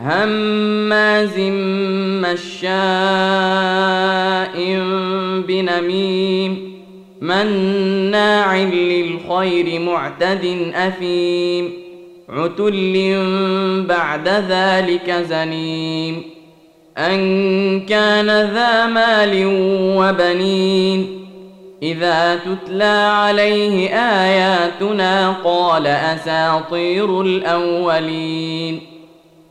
هماز مشاء بنميم مناع للخير معتد أثيم عتل بعد ذلك زنيم أن كان ذا مال وبنين إذا تتلى عليه آياتنا قال أساطير الأولين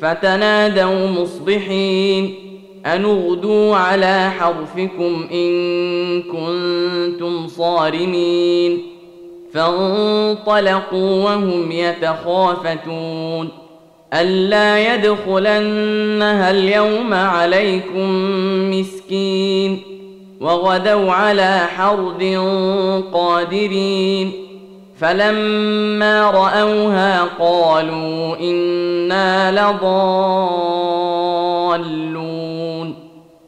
فتنادوا مصبحين. ان اغدوا على حرفكم إن كنتم صارمين. فانطلقوا وهم يتخافتون. ألا يدخلنها اليوم عليكم مسكين. وغدوا على حرد قادرين. فلما رأوها قالوا إنا لضالون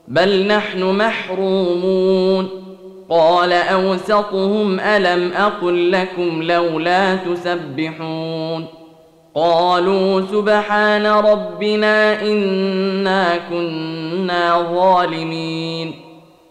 بل نحن محرومون قال أوسطهم ألم أقل لكم لولا تسبحون قالوا سبحان ربنا إنا كنا ظالمين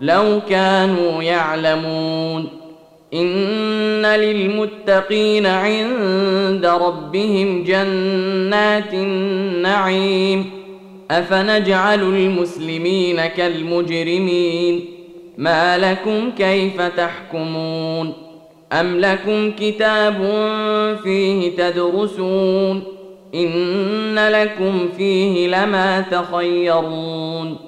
لو كانوا يعلمون. إن للمتقين عند ربهم جنات النعيم. أفنجعل المسلمين كالمجرمين. ما لكم كيف تحكمون؟ أم لكم كتاب فيه تدرسون؟ إن لكم فيه لما تخيرون.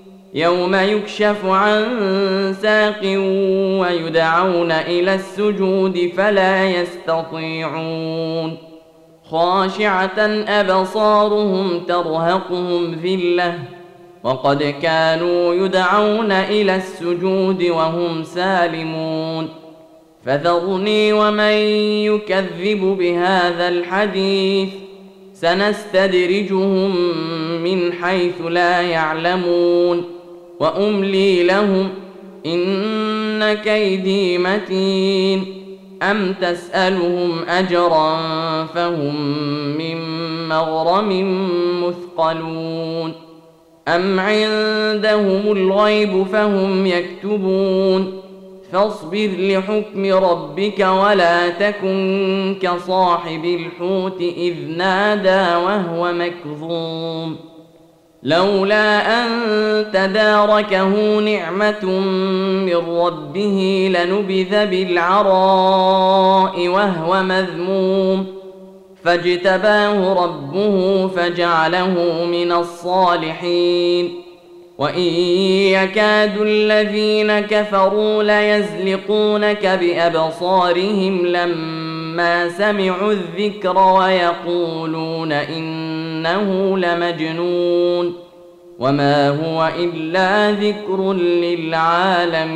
يوم يكشف عن ساق ويدعون إلى السجود فلا يستطيعون. خاشعة أبصارهم ترهقهم ذلة. وقد كانوا يدعون إلى السجود وهم سالمون. فذرني ومن يكذب بهذا الحديث. سنستدرجهم من حيث لا يعلمون. وأملي لهم إن كيدي متين. أم تسألهم أجرا فهم من مغرم مثقلون. أم عندهم الغيب فهم يكتبون. فاصبر لحكم ربك ولا تكن كصاحب الحوت إذ نادى وهو مكظوم. لولا أن تداركه نعمة من ربه لنبذ بالعراء وهو مذموم. فاجتباه ربه فجعله من الصالحين. وإن يكاد الذين كفروا ليزلقونك بأبصارهم لما سمعوا الذكر ويقولون انه لمجنون وما هو الا ذكر للعالمين